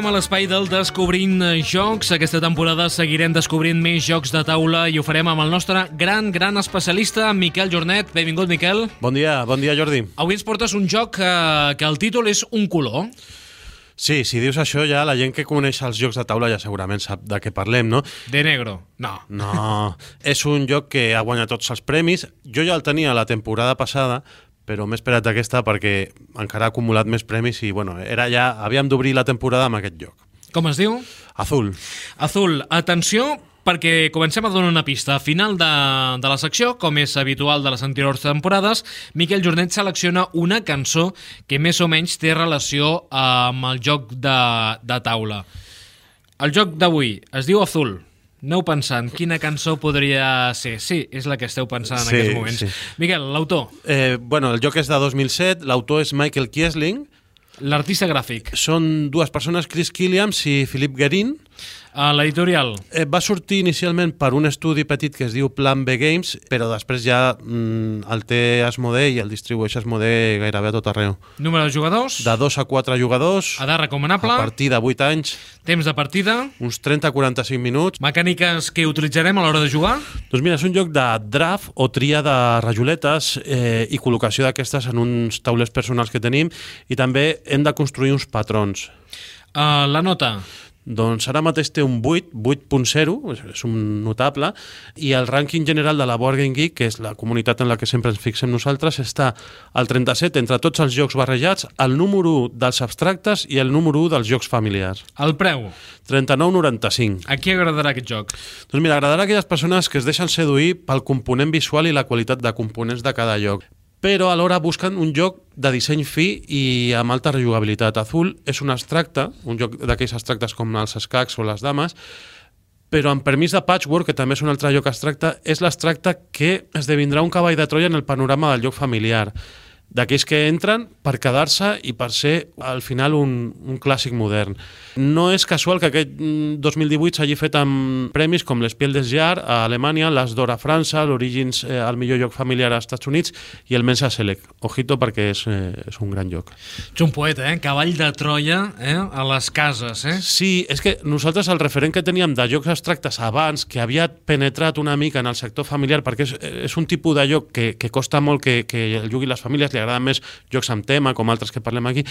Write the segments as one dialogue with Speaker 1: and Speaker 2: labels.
Speaker 1: Tornem a l'espai del Descobrint Jocs. Aquesta temporada seguirem descobrint més jocs de taula i ho farem amb el nostre gran, gran especialista, Miquel Jornet. Benvingut, Miquel.
Speaker 2: Bon dia, bon dia, Jordi.
Speaker 1: Avui ens portes un joc que, que el títol és un color.
Speaker 2: Sí, si dius això ja la gent que coneix els jocs de taula ja segurament sap de què parlem, no?
Speaker 1: De negro. No.
Speaker 2: No, és un joc que ha guanyat tots els premis. Jo ja el tenia la temporada passada, però m'he esperat aquesta perquè encara ha acumulat més premis i, bueno, era ja, havíem d'obrir la temporada amb aquest joc.
Speaker 1: Com es diu?
Speaker 2: Azul.
Speaker 1: Azul. Atenció, perquè comencem a donar una pista. A final de, de la secció, com és habitual de les anteriors temporades, Miquel Jornet selecciona una cançó que més o menys té relació amb el joc de, de taula. El joc d'avui es diu Azul. Aneu pensant, quina cançó podria ser? Sí, és la que esteu pensant en
Speaker 2: Sí,
Speaker 1: aquests moments.
Speaker 2: sí.
Speaker 1: Miquel, l'autor,
Speaker 2: Eh, bueno, el joc és de 2007, l'autor és Michael Kiesling,
Speaker 1: l'artista gràfic,
Speaker 2: són dues persones, Chris Killiams i Philip Guerin.
Speaker 1: A l'editorial,
Speaker 2: Eh, va sortir inicialment per un estudi petit que es diu Plan B Games, però després ja mm, el té Asmodee i el distribueix Asmodee gairebé a tot arreu.
Speaker 1: número de jugadors,
Speaker 2: De 2 a 4 jugadors,
Speaker 1: edat recomanable,
Speaker 2: a partir de 8 anys,
Speaker 1: temps de partida,
Speaker 2: uns 30-45 minuts.
Speaker 1: mecàniques que utilitzarem a l'hora de jugar,
Speaker 2: Doncs mira, és un joc de draft o tria de rajoletes eh, i col·locació d'aquestes en uns taulers personals que tenim i també hem de construir uns patrons.
Speaker 1: uh, la nota,
Speaker 2: Doncs ara mateix té un 8, 8.0, és- un notable, i el rànquing general de la Board Game Geek, que és la comunitat en la que sempre ens fixem nosaltres, està al 37 entre tots els jocs barrejats, el número 1 dels abstractes i el número 1 dels jocs familiars.
Speaker 1: el preu,
Speaker 2: 39,95.
Speaker 1: a qui agradarà aquest joc?
Speaker 2: Doncs mira, agradarà a aquelles persones que es deixen seduir pel component visual i la qualitat de components de cada joc però alhora busquen un joc de disseny fi i amb alta rejugabilitat. Azul és un abstracte, un joc d'aquells abstractes com els escacs o les dames, però amb permís de Patchwork, que també és un altre joc abstracte, és l'abstracte que esdevindrà un cavall de Troia en el panorama del joc familiar d'aquells que entren per quedar-se i per ser al final un, un clàssic modern. No és casual que aquest mm, 2018 s'hagi fet amb premis com l'Espiel des Jar a Alemanya, l'As d'Or a França, l'Origins eh, al millor joc familiar als Estats Units i el Mensa Select. Ojito perquè és, eh, és un gran joc.
Speaker 1: Ets un poeta, eh? Cavall de Troia eh? a les cases, eh?
Speaker 2: Sí, és que nosaltres el referent que teníem de jocs abstractes abans, que havia penetrat una mica en el sector familiar, perquè és, és un tipus de joc que, que costa molt que, que el juguin les famílies, li agraden més jocs amb tema, com altres que parlem aquí,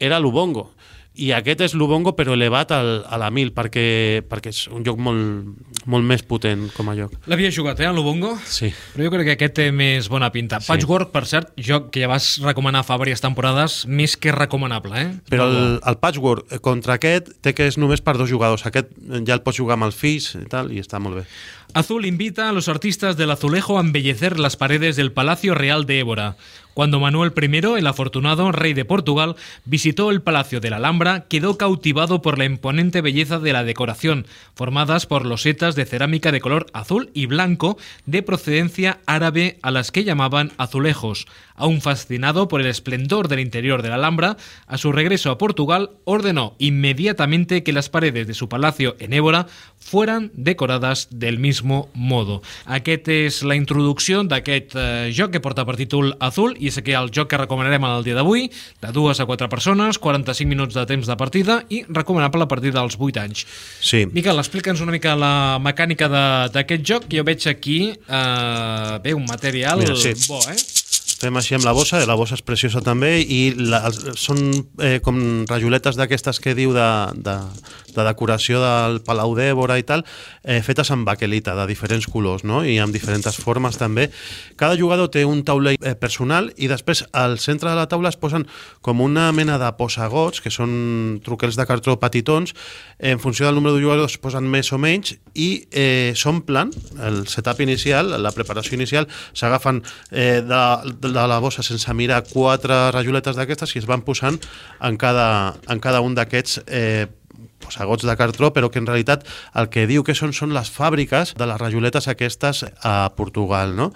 Speaker 2: era l'Ubongo. I aquest és l'Ubongo però elevat al, a la 1000 perquè, perquè és un joc molt, molt més potent com a joc.
Speaker 1: L'havia jugat, eh, a l'Ubongo?
Speaker 2: Sí.
Speaker 1: Però jo crec que aquest té més bona pinta.
Speaker 2: Sí.
Speaker 1: Patchwork, per cert, joc que ja vas recomanar fa diverses temporades, més que recomanable, eh?
Speaker 2: Però el, el Patchwork eh, contra aquest té que és només per dos jugadors. Aquest ja el pots jugar amb els fills i tal, i està molt bé.
Speaker 1: Azul invita a los artistas del azulejo a embellecer las paredes del Palacio Real de Évora. Cuando Manuel I, el afortunado rey de Portugal, visitó el Palacio de la Alhambra, quedó cautivado por la imponente belleza de la decoración, formadas por losetas de cerámica de color azul y blanco de procedencia árabe a las que llamaban azulejos. Aún fascinado por el esplendor del interior de la Alhambra, a su regreso a Portugal ordenó inmediatamente que las paredes de su palacio en Évora fueran decoradas del mismo modo. És la introducció d'aquest eh, porta Azul és aquí el joc que recomanarem el dia d'avui, de dues a quatre persones, 45 minuts de temps de partida i recomanable a partir dels 8 anys.
Speaker 2: Sí.
Speaker 1: Miquel, explica'ns una mica la mecànica de- d'aquest joc. Jo veig aquí eh, bé, un material
Speaker 2: Mira, sí.
Speaker 1: bo, eh?
Speaker 2: Fem així amb la bossa, la bossa és preciosa també, i la, són eh, com rajoletes d'aquestes que diu de, de, de decoració del Palau d'Èbora i tal, eh, fetes amb baquelita, de diferents colors, no? i amb diferents formes també. Cada jugador té un tauler eh, personal i després al centre de la taula es posen com una mena de posagots, que són truquels de cartró petitons, en funció del número de jugadors es posen més o menys i eh, s'omplen, el setup inicial, la preparació inicial, s'agafen eh, de, de la bossa sense mirar quatre rajoletes d'aquestes i es van posant en cada, en cada un d'aquests eh, posagots de cartró, però que en realitat el que diu que són són les fàbriques de les rajoletes aquestes a Portugal, no?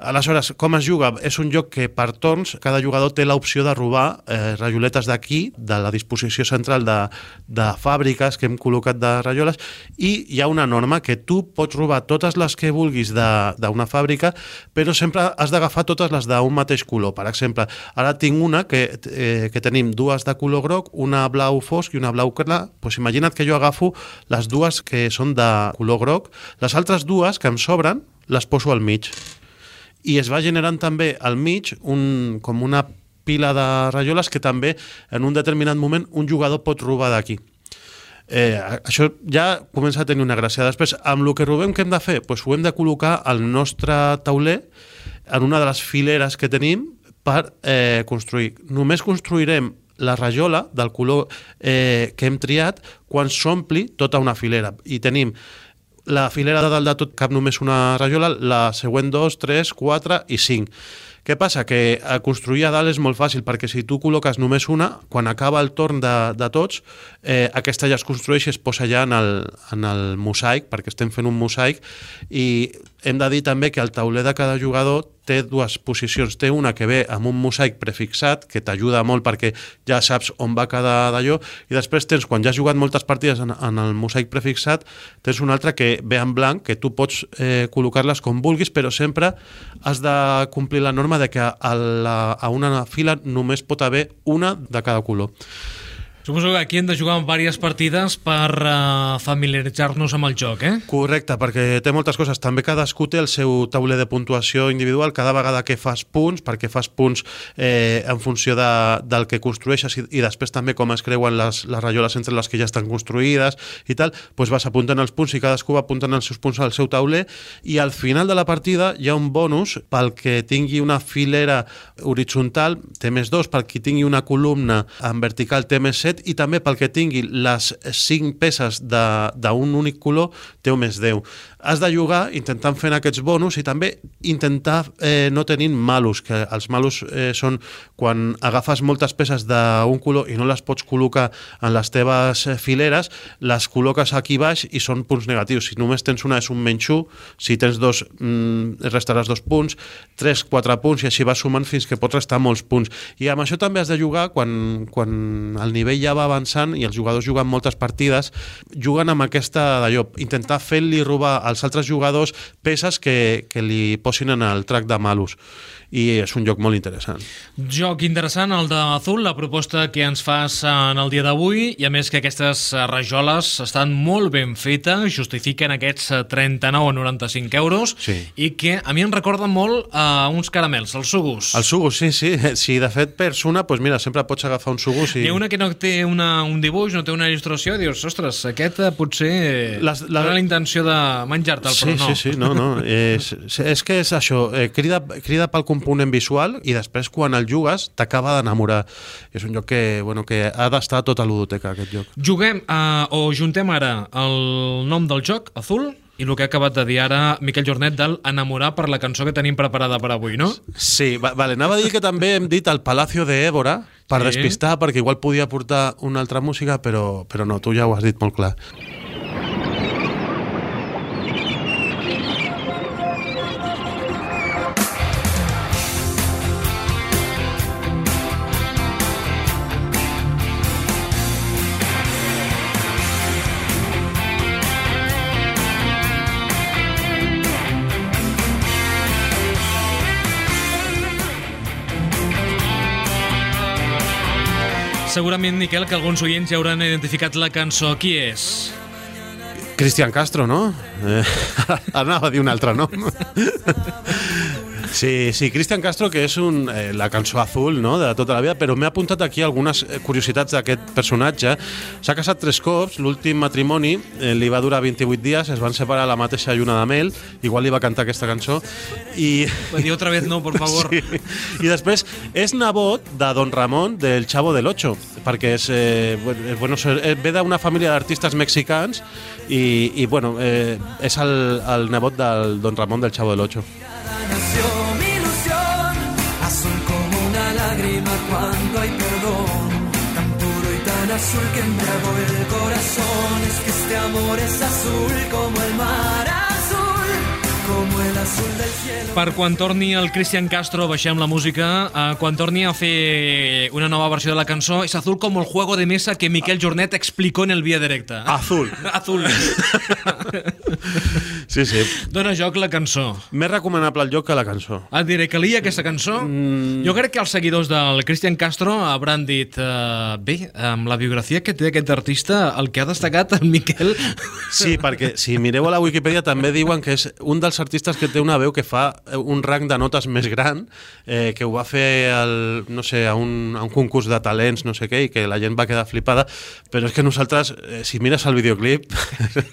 Speaker 2: Aleshores, com es juga? És un joc que per torns cada jugador té l'opció de robar eh, rajoletes d'aquí, de la disposició central de, de fàbriques que hem col·locat de rajoles, i hi ha una norma que tu pots robar totes les que vulguis d'una fàbrica, però sempre has d'agafar totes les d'un mateix color. Per exemple, ara tinc una que, eh, que tenim dues de color groc, una blau fosc i una blau clar, doncs imagina't que jo agafo les dues que són de color groc, les altres dues que em sobren les poso al mig i es va generant també al mig un, com una pila de rajoles que també en un determinat moment un jugador pot robar d'aquí. Eh, això ja comença a tenir una gràcia. Després, amb el que robem, què hem de fer? Pues ho hem de col·locar al nostre tauler en una de les fileres que tenim per eh, construir. Només construirem la rajola del color eh, que hem triat quan s'ompli tota una filera. I tenim la filera de dalt de tot cap només una rajola, la següent dos, tres, quatre i cinc. Què passa? Que construir a dalt és molt fàcil, perquè si tu col·loques només una, quan acaba el torn de, de tots, eh, aquesta ja es construeix i es posa ja en el, en el mosaic, perquè estem fent un mosaic, i hem de dir també que el tauler de cada jugador té dues posicions. Té una que ve amb un mosaic prefixat, que t'ajuda molt perquè ja saps on va cada d'allò, i després tens, quan ja has jugat moltes partides en, en el mosaic prefixat, tens una altra que ve en blanc, que tu pots eh, col·locar-les com vulguis, però sempre has de complir la norma de que a, la, a una fila només pot haver una de cada color.
Speaker 1: Suposo que aquí hem de jugar amb diverses partides per uh, familiaritzar-nos amb el joc, eh?
Speaker 2: Correcte, perquè té moltes coses. També cadascú té el seu tauler de puntuació individual cada vegada que fas punts, perquè fas punts eh, en funció de, del que construeixes i, i després també com es creuen les, les rajoles entre les que ja estan construïdes i tal, doncs vas apuntant els punts i cadascú va apuntant els seus punts al seu tauler i al final de la partida hi ha un bonus pel que tingui una filera horitzontal, té més dos, pel que tingui una columna en vertical té més set i també pel que tingui les 5 peces d'un únic color té un més 10 has de jugar intentant fer aquests bonus i també intentar eh, no tenint malus, que els malus eh, són quan agafes moltes peces d'un color i no les pots col·locar en les teves eh, fileres, les col·loques aquí baix i són punts negatius. Si només tens una és un menys 1, si tens dos mm, restaràs dos punts, tres, quatre punts i així vas sumant fins que pots restar molts punts. I amb això també has de jugar quan, quan el nivell ja va avançant i els jugadors juguen moltes partides, juguen amb aquesta d'allò, intentar fer-li robar als altres jugadors peces que, que li posin en el track de malus i és un joc molt interessant.
Speaker 1: Joc interessant, el d'Azul, la proposta que ens fas en el dia d'avui, i a més que aquestes rajoles estan molt ben fetes, justifiquen aquests 39 o 95 euros,
Speaker 2: sí.
Speaker 1: i que a mi em recorden molt a uh, uns caramels, els sugus.
Speaker 2: Els sugus, sí, sí. Si de fet perds una, doncs mira, sempre pots agafar un sugus i...
Speaker 1: Hi ha una que no té una, un dibuix, no té una il·lustració, dius, ostres, aquest eh, potser Les, la... la intenció de menjar-te'l,
Speaker 2: sí,
Speaker 1: però no.
Speaker 2: Sí, sí, no, no. és, és que és això, eh, crida, crida pel component visual i després quan el jugues t'acaba d'enamorar. És un joc que, bueno, que ha d'estar a tota l'udoteca, aquest joc.
Speaker 1: Juguem uh, o juntem ara el nom del joc, Azul, i el que ha acabat de dir ara Miquel Jornet del enamorar per la cançó que tenim preparada per avui, no?
Speaker 2: Sí, va, vale, anava a dir que també hem dit el Palacio de Évora per sí. despistar, perquè igual podia portar una altra música, però, però no, tu ja ho has dit molt clar.
Speaker 1: Segurament, Miquel, que alguns oients ja hauran identificat la cançó. Qui és?
Speaker 2: Cristian Castro, no? Eh, anava a dir un altre nom. Sí, sí, Cristian Castro, que és un, eh, la cançó azul no? de tota la vida, però m'he apuntat aquí algunes eh, curiositats d'aquest personatge. S'ha casat tres cops, l'últim matrimoni eh, li va durar 28 dies, es van separar la mateixa lluna de mel, igual li va cantar aquesta cançó. I...
Speaker 1: Va dir otra vez no, por favor. Sí.
Speaker 2: I després és nebot de Don Ramon del Chavo del Ocho, perquè és, eh, bueno, eh, ve d'una família d'artistes mexicans i, i bueno, eh, és el, el nebot del Don Ramon del Chavo del Ocho. Cuando hay perdón, tan puro y tan azul que embriagó el corazón. Es que este amor es azul como el mar azul, como el azul del cielo.
Speaker 1: Per quan torni el Cristian Castro, baixem la música, eh, quan torni a fer una nova versió de la cançó, és azul com el juego de mesa que Miquel Jornet explicó en el via directe.
Speaker 2: Azul.
Speaker 1: azul.
Speaker 2: Sí, sí.
Speaker 1: Dóna joc la cançó.
Speaker 2: Més recomanable el joc que la cançó.
Speaker 1: Et diré, calia aquesta cançó? Mm. Jo crec que els seguidors del Cristian Castro hauran dit uh, bé, amb la biografia que té aquest artista, el que ha destacat el Miquel...
Speaker 2: Sí, perquè si mireu a la Wikipedia també diuen que és un dels artistes que té una veu que fa un rang de notes més gran, eh, que ho va fer el, no sé, a un, a un concurs de talents, no sé què, i que la gent va quedar flipada, però és que nosaltres, eh, si mires el videoclip,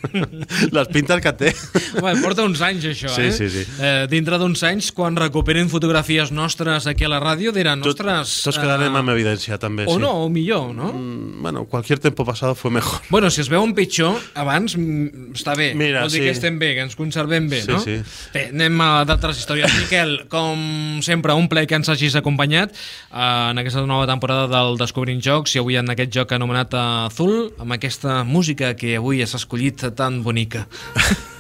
Speaker 2: les pintes que té...
Speaker 1: Bé, porta uns anys, això,
Speaker 2: Sí,
Speaker 1: eh?
Speaker 2: sí, sí.
Speaker 1: Eh, dintre d'uns anys, quan recuperen fotografies nostres aquí a la ràdio, diran,
Speaker 2: Tot-
Speaker 1: ostres...
Speaker 2: Tots quedarem
Speaker 1: eh,
Speaker 2: amb evidència, també.
Speaker 1: O
Speaker 2: sí.
Speaker 1: no, o millor, no?
Speaker 2: Mm, Bueno, cualquier tiempo pasado fue mejor.
Speaker 1: Bueno, si es veuen pitjor, abans mm, està bé.
Speaker 2: Mira,
Speaker 1: Vol dir
Speaker 2: sí.
Speaker 1: que estem bé, que ens conservem bé,
Speaker 2: Sí,
Speaker 1: no?
Speaker 2: sí.
Speaker 1: Bé, anem a d'altres històries. Miquel, com sempre, un plaer que ens hagis acompanyat eh, en aquesta nova temporada del Descobrint Jocs i avui en aquest joc anomenat Azul, amb aquesta música que avui has escollit tan bonica.